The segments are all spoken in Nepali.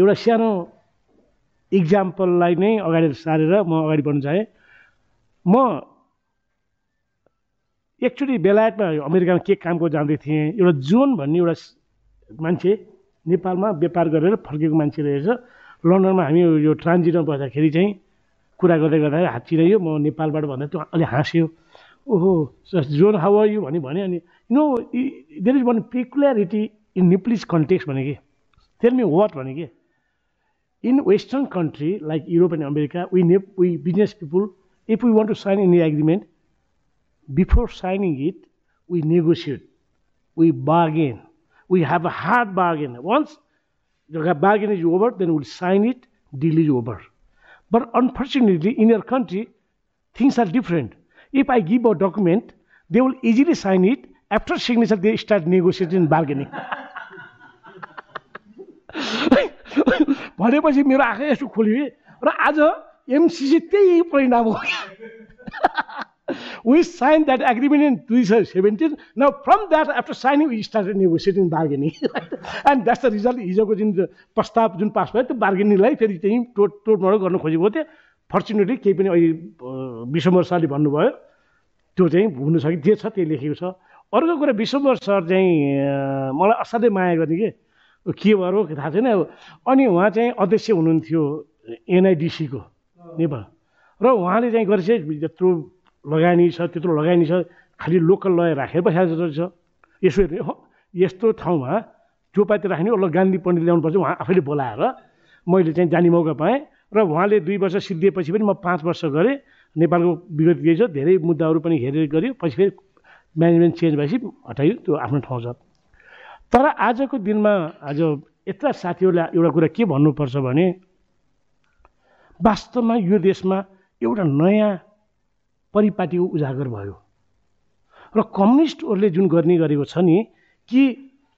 एउटा सानो इक्जाम्पललाई नै अगाडि सारेर म अगाडि बढ्न चाहेँ। म एकचोटि बेलायतमा अमेरिकामा के कामको जाँदै थिएँ एउटा जोन भन्ने एउटा मान्छे नेपालमा व्यापार गरेर फर्केको मान्छे रहेछ। लन्डनमा हामी यो ट्रान्जिटमा बस्दाखेरि चाहिँ कुरा गर्दै गर्दा हात चिरायो म नेपालबाट भन्दा त्यो अलि हाँस्यो। ओहो जोन हाउ आर यु भने भने अनि no there is one peculiarity in Nepalese context भने कि टेल मी वाट भने कि In Western country like Europe and America, we, we business people, if we want to sign any agreement, before signing it, we negotiate, we bargain, we have a hard bargain. Once the bargain is over, then we'll sign it, deal is over. But unfortunately, in our country, things are different. If I give a document, they will easily sign it. After signature, they start negotiating bargaining. भनेपछि मेरो आँखा यसो खोल्यो र आज एमसिसी त्यही परिणाम हो we signed that agreement in 2017. Now, from that, after signing, we started negotiating bargaining. and that's the result. हिजोको जुन प्रस्ताव जुन पास भयो त्यो बार्गेनिङलाई फेरि चाहिँ टोट टोटमोड गर्न खोजेको थियो फर्चुनेटली केही पनि अहिले विश्वम्बर सरले भन्नुभयो त्यो चाहिँ हुनु सक्यो जे छ त्यही लेखेको छ अर्को कुरा विश्वम्बर सर चाहिँ मलाई असाध्यै माया गर्ने के के भएर हो थाहा छैन अनि उहाँ चाहिँ अध्यक्ष हुनुहुन्थ्यो एनआइडिसीको नेपाल। र उहाँले चाहिँ गरेपछि यत्रो लगानी छ त्यत्रो लगानी छ खालि लोकल लय राखेर बसेको छ। यसो हेर्ने यस्तो ठाउँमा जो पाति राख्ने ल गान्धी पण्डित ल्याउनुपर्छ उहाँ आफैले बोलाएर मैले चाहिँ जाने मौका पाएँ। र उहाँले दुई वर्ष सिद्धिएपछि पनि म पाँच वर्ष गरेँ। नेपालको विगत के छ धेरै मुद्दाहरू पनि हेरेर गऱ्यो। पछि फेरि म्यानेजमेन्ट चेन्ज भएपछि हटायो त्यो आफ्नो ठाउँ छ। तर आजको दिनमा आज यत्र साथीहरूले एउटा कुरा के भन्नुपर्छ भने वास्तवमा यो देशमा एउटा नयाँ परिपाटीको उजागर भयो। र कम्युनिस्टहरूले जुन गर्ने गरेको छ नि कि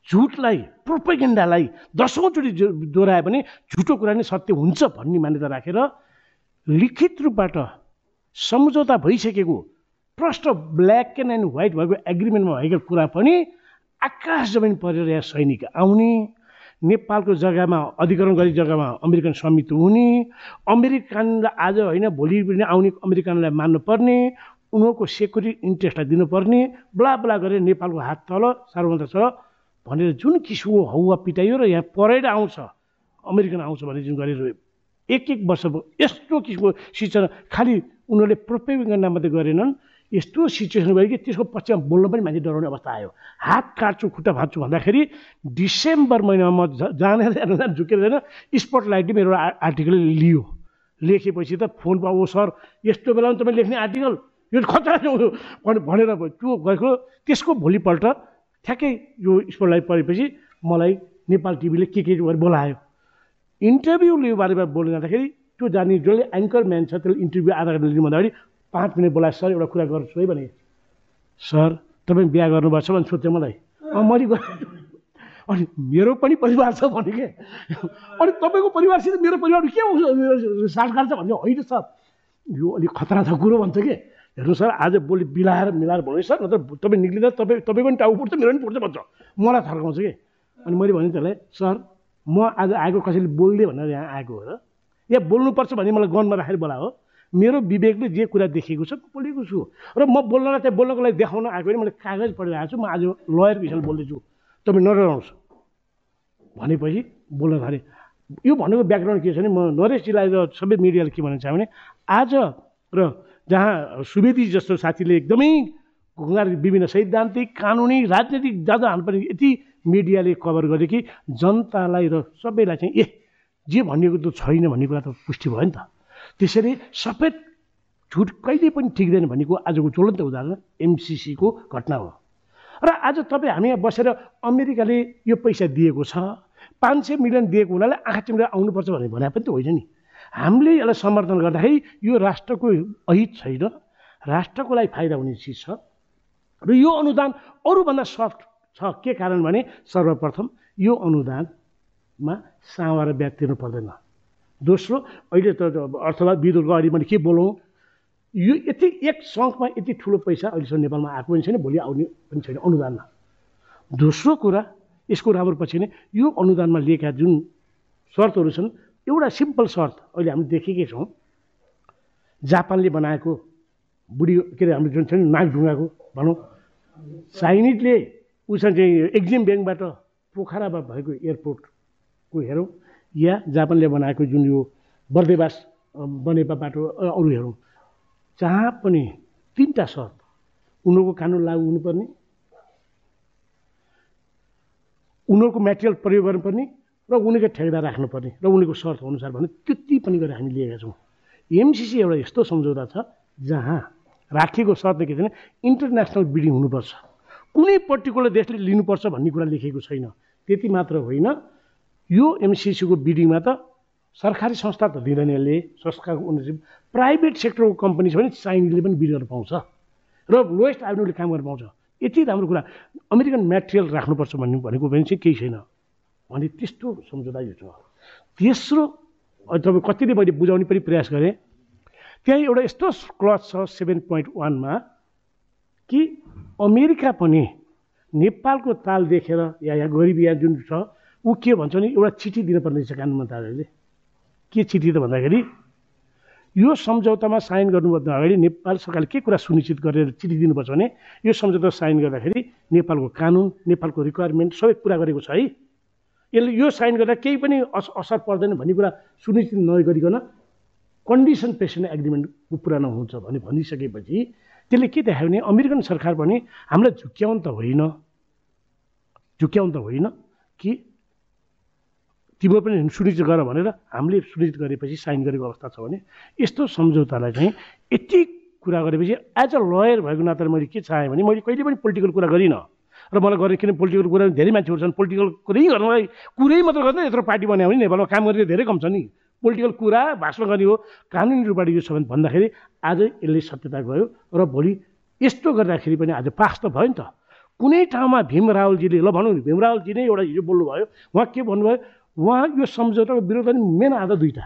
झुटलाई प्रोपेगेन्डालाई दसौँचोटि दोहोऱ्यायो भने झुटो कुरा नै सत्य हुन्छ भन्ने मान्यता राखेर लिखित रूपबाट सम्झौता भइसकेको प्रष्ट ब्ल्याक एन्ड एन्ड व्हाइट भएको एग्रिमेन्टमा भएको कुरा पनि आकाश जमिन परेर यहाँ सैनिक आउने नेपालको जग्गामा अधिकरण गरी जग्गामा अमेरिकन स्वामित्व हुने अमेरिकनलाई आज होइन भोलि पनि आउने अमेरिकनलाई मान्नुपर्ने उनीहरूको सेक्युरिटी इन्ट्रेस्टलाई दिनुपर्ने ब्ला ब्ला गरेर नेपालको हात तल सार्वभौमता छ भनेर जुन किसिमको हौवा पिटाइयो र यहाँ परेर आउँछ अमेरिकन आउँछ भने जुन गरेर एक एक वर्ष यस्तो किसिमको शिक्षण खालि उनीहरूले प्रोपेगन्डा मात्रै गरेनन्। यस्तो सिचुएसन भयो कि त्यसको पछिमा बोल्न पनि मान्छे डराउने अवस्था आयो। हात काट्छु खुट्टा भाँच्छु भन्दाखेरि डिसेम्बर महिनामा म जानेर जान झुकेर जान स्पटलाइटले मेरो आर्टिकल लियो। लेखेपछि त फोन पाऊ सर यस्तो बेलामा तपाईँ लेख्ने आर्टिकल? यो खतरा भनेर त्यो गएको त्यसको भोलिपल्ट ठ्याक्कै यो स्पटलाइट परेपछि मलाई नेपाल टिभीले के के गरेर बोलायो। इन्टरभ्यू बारेमा बोल्नु जाँदाखेरि त्यो जाने जसले एङ्कर म्यान छ त्यसले इन्टरभ्यू आधा घन्टा लिनु भन्दाखेरि पाँच मिनट बोलाएर सर एउटा कुरा गर्छु है भने सर तपाईँ बिहा गर्नुभएको छ भने सोध्थेँ मलाई। अँ मैले अनि मेरो पनि परिवार छ भने के? अनि तपाईँको परिवारसित मेरो परिवार के साटगाट छ भन्छ होइन सर। यो अलिक खतरा छ कुरो भन्छ कि? हेर्नु सर आज भोलि बिलाएर मिलाएर भन्नु सर। नत्र तपाईँ निक्लिँदा तपाईँ तपाईँ पनि टाउ पुग्छ मेरो पनि पुग्छ भन्छ। मलाई थर्काउँछ कि? अनि मैले भने त्यसलाई सर म आज आएको कसैले बोलिदिएँ भनेर यहाँ आएको हो र। यहाँ बोल्नुपर्छ भने मलाई गनमा राखेर बोलायो मेरो विवेकले जे कुरा देखेको छ बोलेको छु। र म बोल्नलाई चाहिँ बोल्नको लागि देखाउन आएको भने मैले कागज पढिरहेको छु म आज लयरको हिसाबले बोल्दैछु। तपाईँ नडराउनुहोस् भनेपछि बोल्न थालेँ। यो भनेको ब्याकग्राउन्ड के छ भने म नरेश जिल्ला र सबै मिडियाले के भन्न चाहेँ भने आज र जहाँ सुवेदी जस्तो साथीले एकदमै विभिन्न सैद्धान्तिक कानुनी राजनैतिक जाँदा हाल्नुपर्ने यति मिडियाले कभर गर्यो कि जनतालाई र सबैलाई चाहिँ ए जे भनिएको त छैन भन्ने कुरा त पुष्टि भयो नि त। त्यसरी सफेद झुट कहिले पनि ठिक्दैन भनेको आजको ज्वलन्त उदाहरण एमसिसीको घटना हो। र आज तपाईँ हामी यहाँ बसेर अमेरिकाले यो पैसा दिएको छ पाँच सय मिलियन दिएको हुनाले आँखा चिम्रेर आउनुपर्छ भनेर भने पनि त होइन नि। हामीले यसलाई समर्थन गर्दाखेरि यो राष्ट्रको अहित छैन राष्ट्रको लागि फाइदा हुने चिज छ। र यो अनुदान अरूभन्दा सफ्ट छ के कारण भने सर्वप्रथम यो अनुदानमा सावा र तिर्नु पर्दैन। दोस्रो अहिले त अर्थवाद विद्युतको अगाडि मैले के बोलौँ? यो यति एक सङ्घमा यति ठुलो पैसा अहिलेसम्म नेपालमा आएको पनि छैन भोलि आउने पनि छैन अनुदानमा। दोस्रो कुरा यसको राम्रो पछि नै यो अनुदानमा लिएका जुन शर्तहरू छन् एउटा सिम्पल शर्त अहिले हामी देखेकै छौँ। जापानले बनाएको बुढी के अरे हाम्रो जुन छ नि नागढुङ्गाको भनौँ चाइनिजले उसमा चाहिँ एक्जिम ब्याङ्कबाट पोखरामा भएको एयरपोर्टको हेरौँ। या जापानले बनाएको जुन यो बर्देवास बनेपा बाटो अरू हेरौँ जहाँ पनि तिनवटा शर्त उनीहरूको कानुन लागू हुनुपर्ने उनीहरूको मेटेरियल प्रयोग गर्नुपर्ने र उनीहरूको ठेकेदार राख्नुपर्ने र उनीहरूको शर्त अनुसार भने त्यति पनि गरेर हामी लिएका छौँ। एमसिसी एउटा यस्तो सम्झौता छ जहाँ राखिएको शर्त के छैन इन्टरनेसनल बिडिङ हुनुपर्छ। कुनै पर्टिकुलर देशले लिनुपर्छ भन्ने कुरा लेखेको छैन। त्यति मात्र होइन। यो एमसिसीको बिडिङमा त सरकारी संस्था त दिँदैन यसले संस्थाको ओनरसिप प्राइभेट सेक्टरको कम्पनी छ भने चाइनिजले पनि बिड गर्न पाउँछ। र लोएस्ट एभेन्यूले काम गर्न पाउँछ। यति राम्रो कुरा। अमेरिकन मेटेरियल राख्नुपर्छ भन्ने भनेको पनि चाहिँ केही छैन। भने त्यस्तो सम्झौता यो छ। तेस्रो तपाईँ कतिले मैले बुझाउने पनि प्रयास गरेँ। त्यहाँ एउटा यस्तो क्लज छ सेभेन पोइन्ट वानमा कि अमेरिका पनि नेपालको ताल देखेर या यहाँ गरिब यहाँ जुन छ ऊ के भन्छ भने एउटा चिठी दिनुपर्ने रहेछ कानुन मन्त्रालयले के चिठी त भन्दाखेरि यो सम्झौतामा साइन गर्नुभन्दा अगाडि नेपाल सरकारले के कुरा सुनिश्चित गरेर चिठी दिनुपर्छ भने यो सम्झौता साइन गर्दाखेरि नेपालको कानुन नेपालको रिक्वायरमेन्ट सबै पुरा गरेको छ है। यसले यो साइन गर्दा केही पनि अस असर पर्दैन भन्ने कुरा सुनिश्चित नगरिकन कन्डिसन पेसेन्ट एग्रिमेन्ट पुरा नहुन्छ भने भनिसकेपछि त्यसले के देखायो भने अमेरिकन सरकार पनि हामीलाई झुक्क्याउनु त होइन। झुक्क्याउनु त होइन कि तिम्रो पनि सुनिश्चित गर भनेर हामीले सुनिश्चित गरेपछि साइन गरेको अवस्था छ भने यस्तो सम्झौतालाई चाहिँ यति कुरा गरेपछि एज अ लयर भएको नाताले मैले के चाहेँ भने मैले कहिले पनि पोलिटिकल कुरा गरिनँ। र मलाई गर्ने किन पोलिटिकल कुरा धेरै मान्छेहरू छन् पोलिटिकल कुरै गर्नलाई कुरै मात्र गर्दै यत्रो पार्टी बनायो भने नेपालमा काम गर्ने धेरै कम छ नि। पोलिटिकल कुरा भाषण गर्ने हो कानुनी रूपबाट यो छ भने भन्दाखेरि आज यसले सत्यता गयो र भोलि यस्तो गर्दाखेरि पनि आज पास त भयो नि त। कुनै ठाउँमा भीम रावलजीले ल भनौँ भीम रावलजी नै एउटा हिजो बोल्नुभयो उहाँ के भन्नुभयो? उहाँ यो सम्झौताको विरोध गर्ने मेन आधा दुईवटा।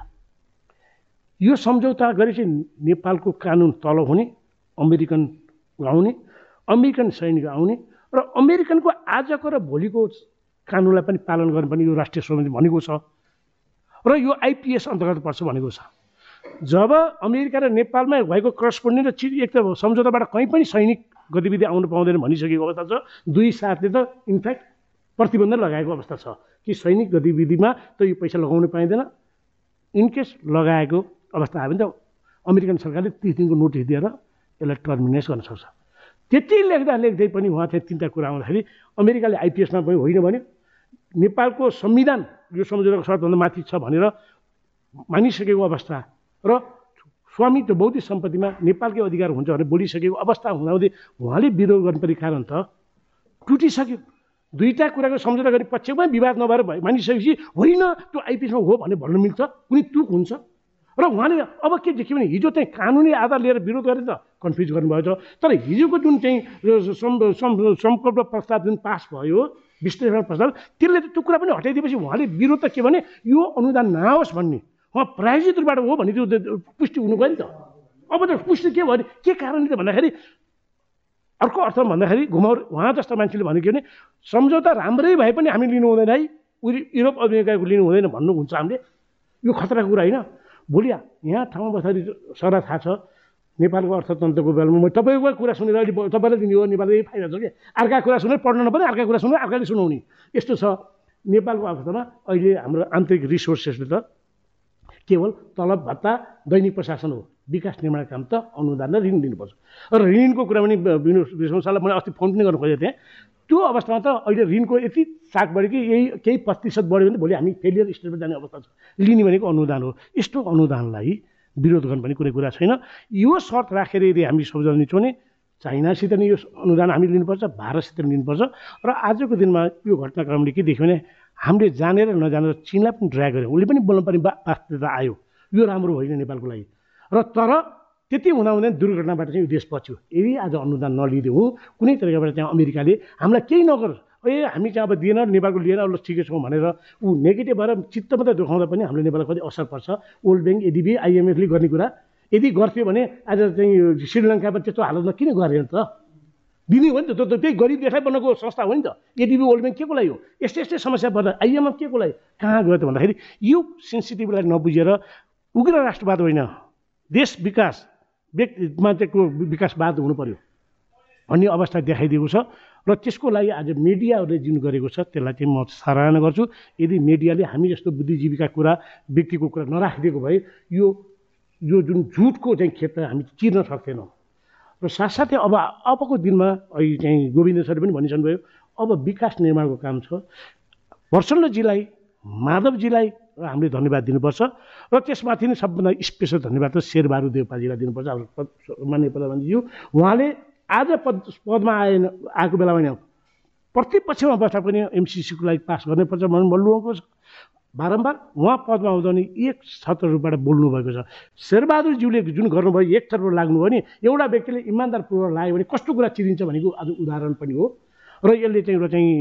यो सम्झौता गरेपछि नेपालको कानुन तल हुने अमेरिकन आउने अमेरिकन सैनिक आउने र अमेरिकनको आजको र भोलिको कानुनलाई पनि पालन गर्ने पनि यो राष्ट्रिय समिति भनेको छ र यो आइपिएस अन्तर्गत पर्छ भनेको छ। जब अमेरिका र नेपालमा भएको करस्पोन्डिङ र चिज एक त सम्झौताबाट कहीँ पनि सैनिक गतिविधि आउनु पाउँदैन भनिसकेको अवस्था छ। दुई साथले त इनफ्याक्ट प्रतिबन्ध लगाएको अवस्था छ। कि सैनिक गतिविधिमा त यो पैसा लगाउनु पाइँदैन। इनकेस लगाएको अवस्था आयो भने त अमेरिकन सरकारले तिस दिनको नोटिस दिएर यसलाई टर्मिनेट गर्न सक्छ। त्यति लेख्दा लेख्दै पनि उहाँ चाहिँ तिनवटा कुरा आउँदाखेरि अमेरिकाले आइपिएसमा पनि होइन भन्यो। नेपालको संविधान यो सम्झौताको शर्तभन्दा माथि छ भनेर मानिसकेको अवस्था र स्वामित्व बौद्धिक सम्पत्तिमा नेपालकै अधिकार हुन्छ भनेर बोलिसकेको अवस्था हुँदाहुँदै उहाँले विरोध गर्नुपर्ने कारण त टुटिसक्यो। दुईवटा कुराको सम्झौता गर्ने पक्षमा विवाद नभएर मानिसकेपछि होइन त्यो आइपिएसमा हो भनेर भन्नु मिल्छ कुनै तुक हुन्छ। र उहाँले अब के देख्यो भने हिजो चाहिँ कानुनी आधार लिएर विरोध गरेर त कन्फ्युज गर्नुभएको छ तर हिजोको जुन चाहिँ संकल्प प्रस्ताव जुन पास भयो विश्लेषण प्रस्ताव त्यसले त त्यो कुरा पनि हटाइदिएपछि उहाँले विरोध त के भने यो अनुदान नआओस् भन्ने। उहाँ प्रायोजित रूपबाट हो भन्ने त्यो पुष्टि हुनु गयो नि त। अब त पुष्टि के भयो भने के कारणले त भन्दाखेरि अर्को अर्थ भन्दाखेरि घुमाउ उहाँ जस्ता मान्छेले भनेको भने सम्झौता राम्रै भए पनि हामी लिनु हुँदैन है। युरोप अमेरिकाको लिनु हुँदैन भन्नुहुन्छ हामीले। यो खतराको कुरा होइन। भोलि यहाँ ठाउँमा बस्दाखेरि सरा थाहा छ। नेपालको अर्थतन्त्रको बेलामा म तपाईँको कुरा सुनेर अहिले तपाईँलाई दिने हो नेपालको फाइदा छ कि? अर्का कुरा सुनेर पढ्न नपर्ने अर्का कुरा सुनेर अर्काले सुनाउने। यस्तो छ। नेपालको अवस्थामा अहिले हाम्रो आन्तरिक रिसोर्सेसले त केवल तलब भत्ता दैनिक प्रशासन हो। विकास निर्माण काम त अनुदान र ऋण दिनुपर्छ। र ऋणको कुरा पनि विश्वसालाई मैले अस्ति फोन पनि गर्नु खोजेको थिएँ त्यो अवस्थामा त अहिले ऋणको यति चाक बढ्यो कि यही केही प्रतिशत बढ्यो भने भोलि हामी फेलियर स्टेजमा जाने अवस्था छ। लिने भनेको अनुदान हो। यस्तो अनुदानलाई विरोध गर्ने पनि कुनै कुरा छैन। यो शर्त राखेर यदि हामी सम्झाउन दिन्छौँ भने चाइनासित नि यो अनुदान हामी लिनुपर्छ भारतसित पनि लिनुपर्छ। र आजको दिनमा यो घटनाक्रमले के देख्यो भने हामीले जानेर नजानेर चिनलाई पनि ड्राई गऱ्यौँ उसले पनि बोल्नु पर्ने बा- बाध्यता आयो। यो राम्रो होइन नेपालको लागि। र तर त्यति हुँदा हुँदैन दुर्घटनाबाट चाहिँ यो देश बच्यो। यदि आज अनुदान नलिदिउँ कुनै तरिकाबाट चाहिँ अमेरिकाले हामीलाई केही नगर ए हामी चाहिँ अब दिएन नेपालको लिएन ल ठिकै छौँ भनेर ऊ नेगेटिभ भएर चित्त मात्रै दुखाउँदा पनि हामीले नेपाललाई कति असर पर्छ। वर्ल्ड ब्याङ्क एडिबी आइएमएफले गर्ने कुरा। यदि गर्थ्यो भने आज चाहिँ श्रीलङ्कामा त्यस्तो हालतमा किन गरेन त? दिने हो नि त त्यो त्यही गरिब देखाइ बनाएको संस्था हो नि त। एडिबी वर्ल्ड ब्याङ्क के को लागि हो? यस्तै यस्तै समस्या पर्दा आइएमएफ के को लागि कहाँ गयो त भन्दाखेरि यो सेन्सिटिभलाई नबुझेर उग्र राष्ट्रवाद होइन। देश विकास व्यक्ति मान्छेको विकासवाद हुनु पर्यो भन्ने अवस्था देखाइदिएको छ र त्यसको लागि आज मिडियाहरूले जुन गरेको छ त्यसलाई चाहिँ म सराहना गर्छु। यदि मिडियाले हामी जस्तो बुद्धिजीवीका कुरा व्यक्तिको कुरा नराखिदिएको भए यो यो जुन झुटको चाहिँ क्षेत्र हामी चिर्न सक्थेनौँ। र साथसाथै अब अबको दिनमा अहिले चाहिँ गोविन्द सरले पनि भनिसक्नुभयो अब विकास निर्माणको काम छ। प्रचण्डजीलाई माधवजीलाई हामीले धन्यवाद दिनुपर्छ र त्यसमाथि नै सबभन्दा स्पेसल धन्यवाद त शेरबहादुर देवपाजीलाई दिनुपर्छ। हाम्रो मान्य प्रधानमन्त्रीज्यू उहाँले आज पद पदमा आएन आएको बेला होइन प्रतिपक्षमा बस्दा पनि एमसिसीको लागि पास गर्नैपर्छ भन्नु बोल्नुभएको छ बारम्बार उहाँ पदमा आउँदा नि एक छत्रहरूबाट बोल्नुभएको छ। शेरबहादुरज्यूले जुन गर्नुभयो एक तर्फ लाग्नुभयो भने एउटा व्यक्तिले इमान्दारपूर्वक लाग्यो भने कस्तो कुरा चिरिन्छ भनेको आज उदाहरण पनि हो। र यसले चाहिँ एउटा चाहिँ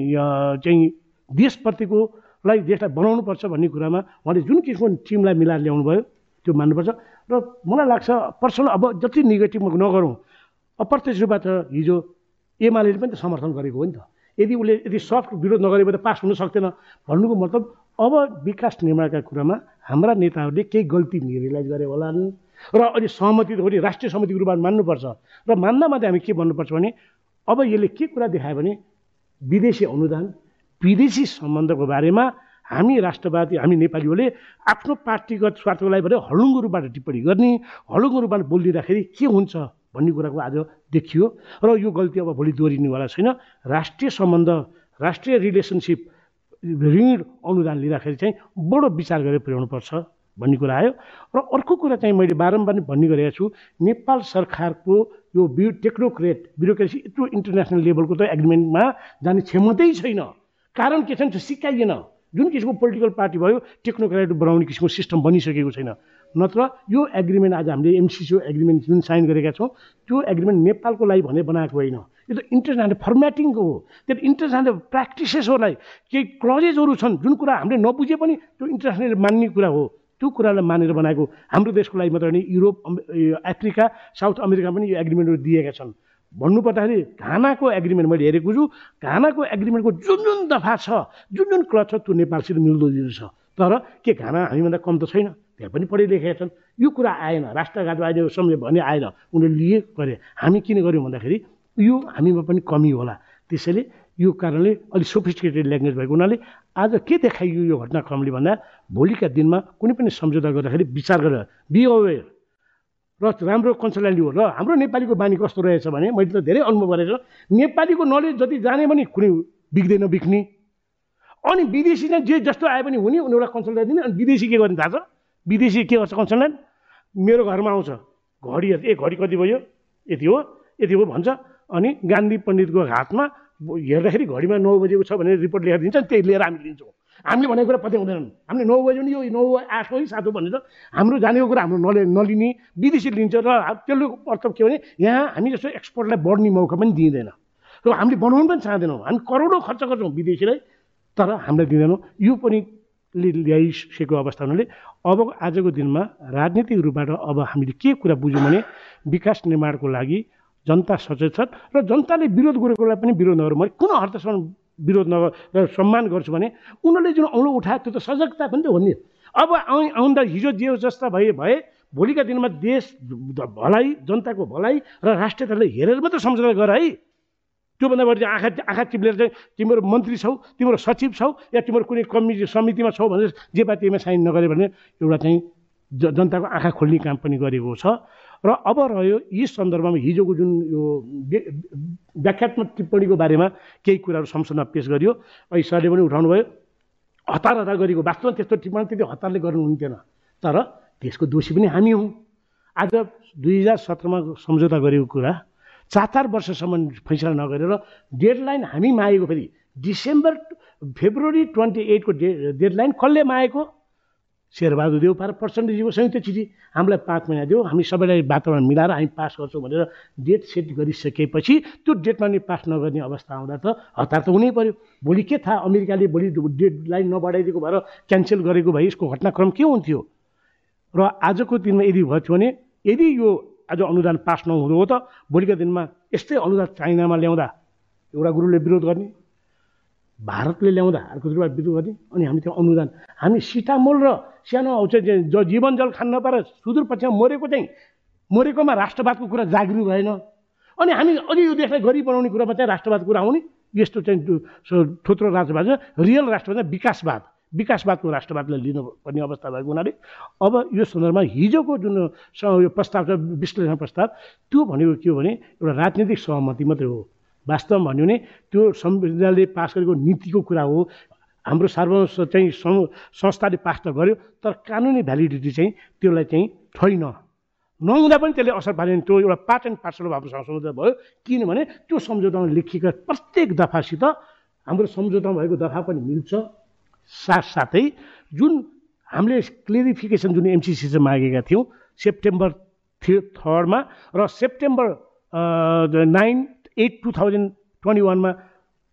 चाहिँ देशप्रतिको लाई देशलाई बनाउनुपर्छ भन्ने कुरामा उहाँले जुन किसिमको टिमलाई मिलाएर ल्याउनु भयो त्यो मान्नुपर्छ। र मलाई लाग्छ पर्सनल अब जति नेगेटिभ नगरौँ अप्रत्यक्ष रूपमा त हिजो एमाले पनि त समर्थन गरेको हो नि त। यदि उसले यदि सफ्ट विरोध नगरेको त पास हुन सक्दैन भन्नुको मतलब अब विकास निर्माणका कुरामा हाम्रा नेताहरूले केही गल्ती रियलाइज गरे होलान्। र अहिले सहमति त हो राष्ट्रिय समितिको रूपमा मान्नुपर्छ। र मान्दा मात्रै हामी के भन्नुपर्छ भने अब यसले के कुरा देखायो भने विदेशी अनुदान विदेशी सम्बन्धको बारेमा हामी राष्ट्रवादी हामी नेपालीहरूले आफ्नो पार्टीगत स्वार्थको लागि भने हलुङ्गो रूपबाट टिप्पणी गर्ने हलुङ्गो रूपबाट बोलिदिँदाखेरि के हुन्छ भन्ने कुराको आज देखियो। र यो गल्ती अब भोलि दोहोरिनेवाला छैन। राष्ट्रिय सम्बन्ध राष्ट्रिय रिलेसनसिप ऋण अनुदान लिँदाखेरि चाहिँ बडो विचार गरेर पुर्याउनुपर्छ भन्ने कुरा आयो। र अर्को कुरा चाहिँ मैले बारम्बार भन्ने गरेको छु नेपाल सरकारको यो बिउ टेक्नोक्रेट ब्युरोक्रेसी यत्रो इन्टरनेसनल लेभलको त एग्रिमेन्टमा जाने क्षमतै छैन। कारण के छ भने सिकाइएन। जुन किसिमको पोलिटिकल पार्टी भयो टेक्नोक्रेट बनाउने किसिमको सिस्टम बनिसकेको छैन। नत्र यो एग्रिमेन्ट आज हामीले एमसिसिओ एग्रिमेन्ट जुन साइन गरेका छौँ त्यो एग्रिमेन्ट नेपालको लागि भने बनाएको होइन। यो त इन्टरनेसनल फर्मेटिङको हो। त्यो इन्टरनेसनल प्र्याक्टिसेसहरूलाई केही क्लजेसहरू छन्। जुन कुरा हामीले नबुझे पनि त्यो इन्टरनेसनल मान्ने कुरा हो। त्यो कुरालाई मानेर बनाएको हाम्रो देशको लागि मात्र होइन युरोप अफ्रिका साउथ अमेरिका पनि यो एग्रिमेन्टहरू दिएका छन्। भन्नुपर्दाखेरि घानाको एग्रिमेन्ट मैले हेरेको छु। घानाको एग्रिमेन्टको जुन जुन दफा छ जुन जुन क्लच छ त्यो नेपालसित मिल्दो छ। तर के घाना हामीभन्दा कम त छैन त्यहाँ पनि पढिलेखेका छन्। यो कुरा आएन राष्ट्रघात अहिले समय भने आएन उनीहरूले लिए गरे। हामी किन गऱ्यौँ भन्दाखेरि यो हामीमा पनि कमी होला। त्यसैले यो कारणले अलिक सोफिस्टिकेटेड ल्याङ्ग्वेज भएको हुनाले आज के देखाइयो यो घटनाक्रमले भन्दा भोलिका दिनमा कुनै पनि सम्झौता गर्दाखेरि विचार गरेर बी र राम्रो कन्सल्टेन्ट लियो र हाम्रो नेपालीको बानी कस्तो रहेछ भने मैले त धेरै अनुभव गरेको नेपालीको नलेज जति जाने पनि कुनै बिग्दैन बिक्ने अनि विदेशी नै जे जस्तो आए पनि हुने उनीहरूलाई कन्सल्टेन्ट दिने। अनि विदेशी के गर्ने थाहा छ? विदेशी के गर्छ कन्सल्टेन्ट मेरो घरमा आउँछ। घडी ए घडी कति भयो? यति हो यति हो भन्छ। अनि गान्धी पण्डितको हातमा हेर्दाखेरि घडीमा नौ बजेको छ भनेर रिपोर्ट लेखेर दिन्छ त्यही लिएर हामी लिन्छौँ। हामीले भनेको कुरा पत्याउँदैनन् हामीले नौ बजी पनि यो नौ आठ हो हो भनेर हाम्रो जानेको कुरा हाम्रो नले नलिने विदेशी लिन्छ र त्यसले अर्थ के भने यहाँ हामी जस्तो एक्सपोर्टलाई बढ्ने मौका पनि दिँदैन। र हामीले बनाउनु पनि चाहँदैनौँ। हामी करोडौँ खर्च गर्छौँ विदेशीलाई तर हामीलाई दिँदैनौँ। यो पनि ल्याइसकेको अवस्था हुनाले अब आजको दिनमा राजनीतिक रूपबाट अब हामीले के कुरा बुझ्यौँ भने विकास निर्माणको लागि जनता सचेत छन् र जनताले विरोध गरेकोलाई पनि विरोध नगरौँ। मैले कुन हदसम्म विरोध नगर सम्मान गर्छु भने उनीहरूले जुन औँलो उठायो त्यो त सजगता पनि त हो नि। अब आउँ आउँदा हिजो जे जस्ता भए भए भोलिका दिनमा देश भलाइ जनताको भलाइ र राष्ट्रियतालाई हेरेर मात्रै सम्झौता गर है। त्योभन्दा बढी आँखा आँखा चिप्लेर चाहिँ तिम्रो मन्त्री छौ तिम्रो सचिव छौ या तिम्रो कुनै कमिटी समितिमा छौ भनेर जे त्यहीमा साइन नगरे भने एउटा चाहिँ जनताको आँखा खोल्ने काम पनि गरेको छ। र अब रह्यो यी सन्दर्भमा हिजोको जुन यो व्याख्यात्मक टिप्पणीको बारेमा केही कुराहरू संसदमा पेस गरियो अहिले सरले पनि उठाउनु भयो हतार हतार गरेको वास्तवमा त्यस्तो टिप्पणी त्यति हतारले गर्नु हुन्थेन तर त्यसको दोषी पनि हामी हौँ। आज दुई हजार सत्रमा सम्झौता गरेको कुरा चार चार वर्षसम्म फैसला नगरेर डेडलाइन हामी मागेको फेरि डिसेम्बर फेब्रुअरी ट्वेन्टी एटको डे डेडलाइन कसले मागेको? शेरबहादुर देऊ पार प्रचण्डजीको संयुक्त चिठी हामीलाई पाँच महिना दियो। हामी सबैलाई वातावरण मिलाएर हामी पास गर्छौँ भनेर डेट सेट गरिसकेपछि त्यो डेटमा नि पास नगर्ने अवस्था आउँदा त हतार त हुनै पऱ्यो भोलि के थाहा अमेरिकाले भोलि डेडलाइन नबढाइदिएको भएर क्यान्सल गरेको भए यसको घटनाक्रम के हुन्थ्यो? र आजको दिनमा यदि भयो भने यदि यो आज अनुदान पास नहुँदो हो त भोलिका दिनमा यस्तै अनुदान चाइनामा ल्याउँदा एउटा गुरुले विरोध गर्ने। भारतले ल्याउँदा अर्को गुरुबाट विरोध गर्ने अनि हामी त्यो अनुदान। हामी सिटामोल र सानो औषध जो जीवन जल खान नपाएर सुदूरपश्चिममा मरेको चाहिँ मरेकोमा राष्ट्रवादको कुरा जागृत भएन। अनि हामी अझै यो देशलाई गरिब बनाउने कुरामा चाहिँ राष्ट्रवाद कुरा आउने यस्तो चाहिँ थोत्रो राष्ट्रवाद रियल राष्ट्रवाद विकासवाद। विकासवादको राष्ट्रवादलाई लिनुपर्ने अवस्था भएको हुनाले अब यो सन्दर्भमा हिजोको जुन यो प्रस्ताव छ विश्लेषण प्रस्ताव त्यो भनेको के हो भने एउटा राजनीतिक सहमति मात्रै हो। वास्तवमा भन्यो भने त्यो संविधानले पास गरेको नीतिको कुरा हो। हाम्रो सार्वजनिक चाहिँ संस्थाले पास त गर्यो तर कानुनी भ्यालिडिटी चाहिँ त्यसलाई चाहिँ छैन। नहुँदा पनि त्यसले असर पारेन। त्यो एउटा पार्ट एन्ड पार्सल हामीसँग सम्झौता भयो। किनभने त्यो सम्झौतामा लेखिएका प्रत्येक दफासित हाम्रो सम्झौतामा भएको दफा पनि मिल्छ। साथसाथै जुन हामीले क्लिरिफिकेसन जुन एमसिसी चाहिँ मागेका थियौँ सेप्टेम्बर थियो थर्डमा र September nine eight two thousand twenty वानमा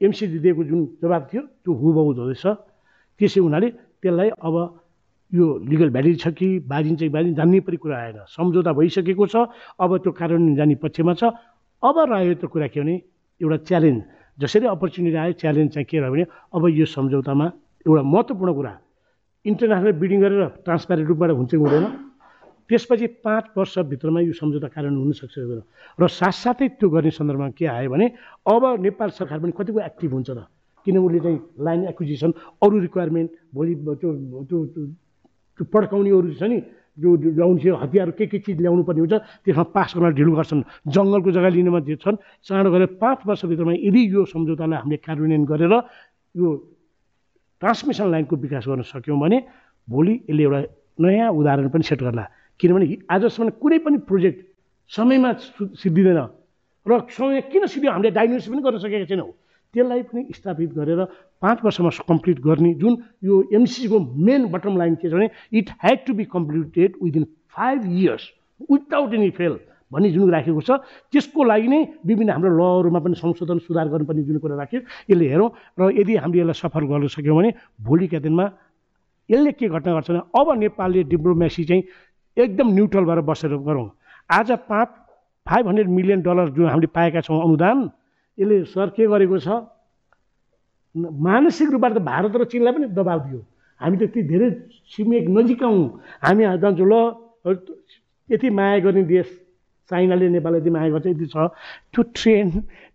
एमसिसी दिएको जुन जवाब थियो त्यो हुबहु हुँदैछ त्यसै हुनाले त्यसलाई अब यो लिगल भ्यालिड छ कि बाजिन्छ कि बाजिन्छ जान्ने पनि कुरा आएन। सम्झौता भइसकेको छ अब त्यो कार्यान्वयन जाने पक्षमा छ। अब रह्यो त कुरा के भने एउटा च्यालेन्ज। जसरी अपर्च्युनिटी आयो च्यालेन्ज चाहिँ के रह्यो भने अब यो सम्झौतामा एउटा महत्त्वपूर्ण कुरा इन्टरनेसनल बिडिङ गरेर ट्रान्सप्यारेन्ट रूपबाट हुन्छ कि हुँदैन। त्यसपछि पाँच वर्षभित्रमा यो सम्झौता कार्यान्वयन हुनसक्छ र साथसाथै त्यो गर्ने सन्दर्भमा के आयो भने अब नेपाल सरकार पनि कतिको एक्टिभ हुन्छ त? किन उसले चाहिँ लाइन एक्विजिसन अरू रिक्वायरमेन्ट भोलि त्यो त्यो त्यो पड्काउनेहरू छ नि जो ल्याउने हतियार के के चिज ल्याउनु पर्ने हुन्छ त्यसमा पास गर्न ढिलो गर्छन्। जङ्गलको जग्गा लिनेमा जे छन्। चाँडो गरेर पाँच वर्षभित्रमा यदि यो सम्झौतालाई हामीले कार्यान्वयन गरेर यो ट्रान्समिसन लाइनको विकास गर्न सक्यौँ भने भोलि यसले एउटा नयाँ उदाहरण पनि सेट गर्ला। किनभने आजसम्म कुनै पनि प्रोजेक्ट समयमा सिद्धिँदैन। र समय किन सिद्धियो? हामीले डायग्नोसिस पनि गर्न सकेका छैनौँ। त्यसलाई पनि स्थापित गरेर पाँच वर्षमा कम्प्लिट गर्ने जुन यो एमसिसीको मेन बटम लाइन के छ भने it had to be completed within five years without any fail भन्ने जुन राखेको छ त्यसको लागि नै विभिन्न हाम्रो लहरूमा पनि संशोधन सुधार गर्नुपर्ने जुन कुरा राख्यो यसले हेरौँ र यदि हामीले यसलाई सफल गर्न सक्यौँ भने भोलिका दिनमा यसले के घटना गर्छ भने अब नेपालले डिप्लोमेसी चाहिँ एकदम न्युट्रल भएर बसेर गरौँ। आज पाँच फाइभ हन्ड्रेड मिलियन डलर जुन हामीले पाएका छौँ अनुदान यसले सर के गरेको छ? मानसिक रूपबाट त भारत र चिनलाई पनि दबाब दियो। हामी त धेरै छिमेक नजिक हौँ। हामी जान्छौँ ल यति माया गर्ने देश चाइनाले नेपाललाई यति माया गर्छ यति छ। त्यो ट्रेन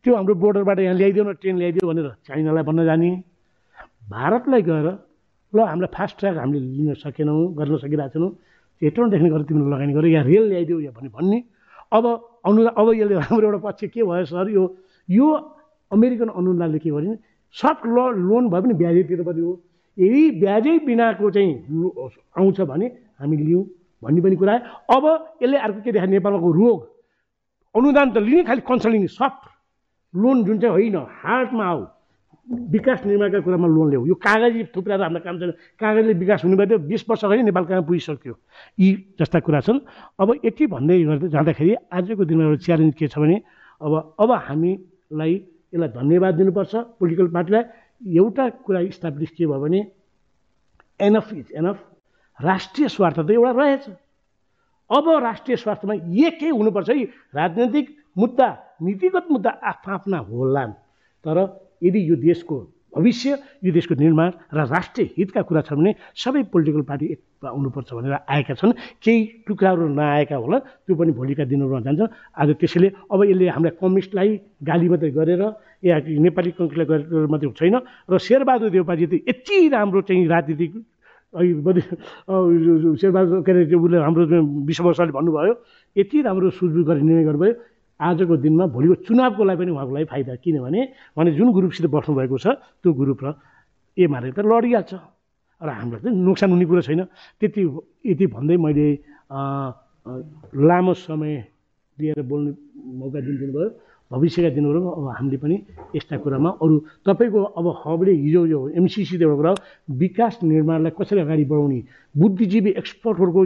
त्यो हाम्रो बोर्डरबाट यहाँ ल्याइदियो न ट्रेन ल्याइदियो भनेर चाइनालाई भन्न जाने। भारतलाई गएर ल हामीलाई फास्ट ट्र्याक हामीले लिन सकेनौँ गर्न सकिरहेको छैनौँ हेटौँ देख्ने गरेर तिमीले लगानी गरेर यहाँ रेल ल्याइदियो या भने भन्ने। अब अनुदान अब यसले हाम्रो एउटा पक्ष के भयो सर? यो यो अमेरिकन अनुदानले के गर्यो भने सफ्ट ल लोन भए पनि ब्याजै तिर्नुपर्ने हो यदि ब्याजै बिनाको चाहिँ आउँछ भने हामी लियौँ भन्ने पनि कुरा अब यसले अर्को के देखा नेपालको रोग। अनुदान त लिने खालि कन्सल्टिङ सफ्ट लोन जुन चाहिँ होइन हार्डमा आऊ। विकास निर्माणका कुरामा लोन ल्याऊ। यो कागजी थुप्राएर हाम्रो काम छैन। कागजले विकास हुने भयो बिस वर्ष अगाडि नेपाल कहाँ पुगिसक्यो। यी जस्ता कुरा छन्। अब यति भन्दै गर्दै जाँदाखेरि आजको दिनमा एउटा च्यालेन्ज के छ भने अब अब हामीलाई यसलाई धन्यवाद दिनुपर्छ पोलिटिकल पार्टीलाई एउटा कुरा इस्टाब्लिस के भयो भने एनफ इज एनफ राष्ट्रिय स्वार्थ त एउटा रहेछ। अब राष्ट्रिय स्वार्थमा एकै हुनुपर्छ है? राजनैतिक मुद्दा नीतिगत मुद्दा आफ्ना होलान्। तर यदि यो देशको भविष्य यो देशको निर्माण र राष्ट्रिय हितका कुरा छ भने सबै पोलिटिकल पार्टी आउनुपर्छ भनेर आएका छन्। केही टुक्राहरू नआएका होला त्यो पनि भोलिका दिनहरूमा जान्छ। आज त्यसैले अब यसले हामीलाई कम्युनिस्टलाई गाली मात्रै गरेर या नेपाली कङ्ग्रेसलाई गरेर मात्रै छैन। र शेरबहादुर देवपाजी त यति राम्रो चाहिँ राजनीतिक शेरबहादुर के अरे उसले हाम्रो विश्ववर्षले भन्नुभयो यति राम्रो सुझबुझ गरेर निर्णय गर्नुभयो। आजको दिनमा भोलिको चुनावको लागि पनि उहाँको लागि फाइदा किनभने उहाँले जुन ग्रुपसित बस्नुभएको छ त्यो ग्रुप र एमाले त लडिहाल्छ। र हामीलाई चाहिँ नोक्सान हुने कुरो छैन। त्यति यति भन्दै मैले लामो समय लिएर बोल्ने मौका दिनु भयो भविष्यका दिनहरूमा अब हामीले पनि यस्ता कुरामा अरू तपाईँको अब हबले हिजो यो एमसिसी एउटा कुरा विकास निर्माणलाई कसरी अगाडि बढाउने बुद्धिजीवी एक्सपर्टहरूको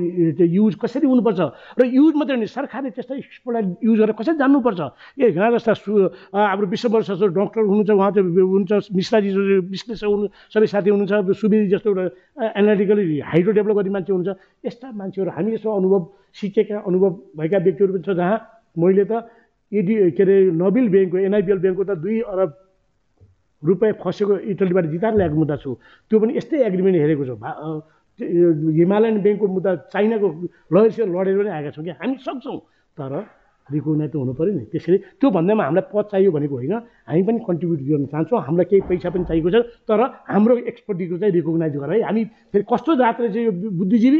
युज कसरी हुनुपर्छ र युज मात्रै होइन सरकारले त्यस्ता एक्सपर्टलाई युज गरेर कसरी जान्नुपर्छ? ए घना जस्ता सु हाम्रो विश्ववर्ष जस्तो डक्टर हुनुहुन्छ उहाँ चाहिँ हुनुहुन्छ मिश्राजी विश्लेषक हुनु सबै साथी हुनुहुन्छ सुवेदी जस्तो एउटा एनालिटिकली हाइड्रो डेभलप गर्ने मान्छे हुनुहुन्छ यस्ता मान्छेहरू हामी यस्तो अनुभव सिकेका अनुभव भएका व्यक्तिहरू पनि छ जहाँ मैले त इडी के अरे नोबेल ब्याङ्कको एनआइपिएल ब्याङ्कको त दुई अरब रुपियाँ फसेको इटलीबाट जिताएर ल्याएको मुद्दा छु। त्यो पनि यस्तै एग्रिमेन्ट हेरेको छु। हिमालयन ब्याङ्कको मुद्दा चाइनाको लयरसित लडेर पनि आएका छौँ कि हामी सक्छौँ। तर रिकगनाइज त हुनु पऱ्यो नि। त्यसरी त्यो भन्दैमा हामीलाई पद चाहियो भनेको होइन। हामी पनि कन्ट्रिब्युट गर्न चाहन्छौँ। हामीलाई केही पैसा पनि चाहिएको छ। तर हाम्रो एक्सपर्टिजको चाहिँ रिकगनाइज गर है। हामी फेरि कस्तो जात रहेछ यो बुद्धिजीवी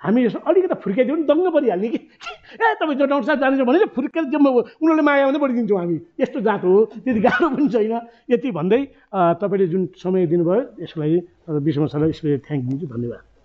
हामी यसो अलिकति फुर्काइदियो भने दङ्ग परिहाल्ने कि? ए तपाईँ जो डाक्टर साहब जानुहुन्छ भने चाहिँ फुर्काइ उनीहरूले माया मात्रै बढिदिन्छौँ हामी। यस्तो जात हो त्यति गाह्रो पनि छैन। यति भन्दै तपाईँले जुन समय दिनुभयो यसको लागि विश्व सरलाई स्पेसल थ्याङ्क दिन्छु धन्यवाद।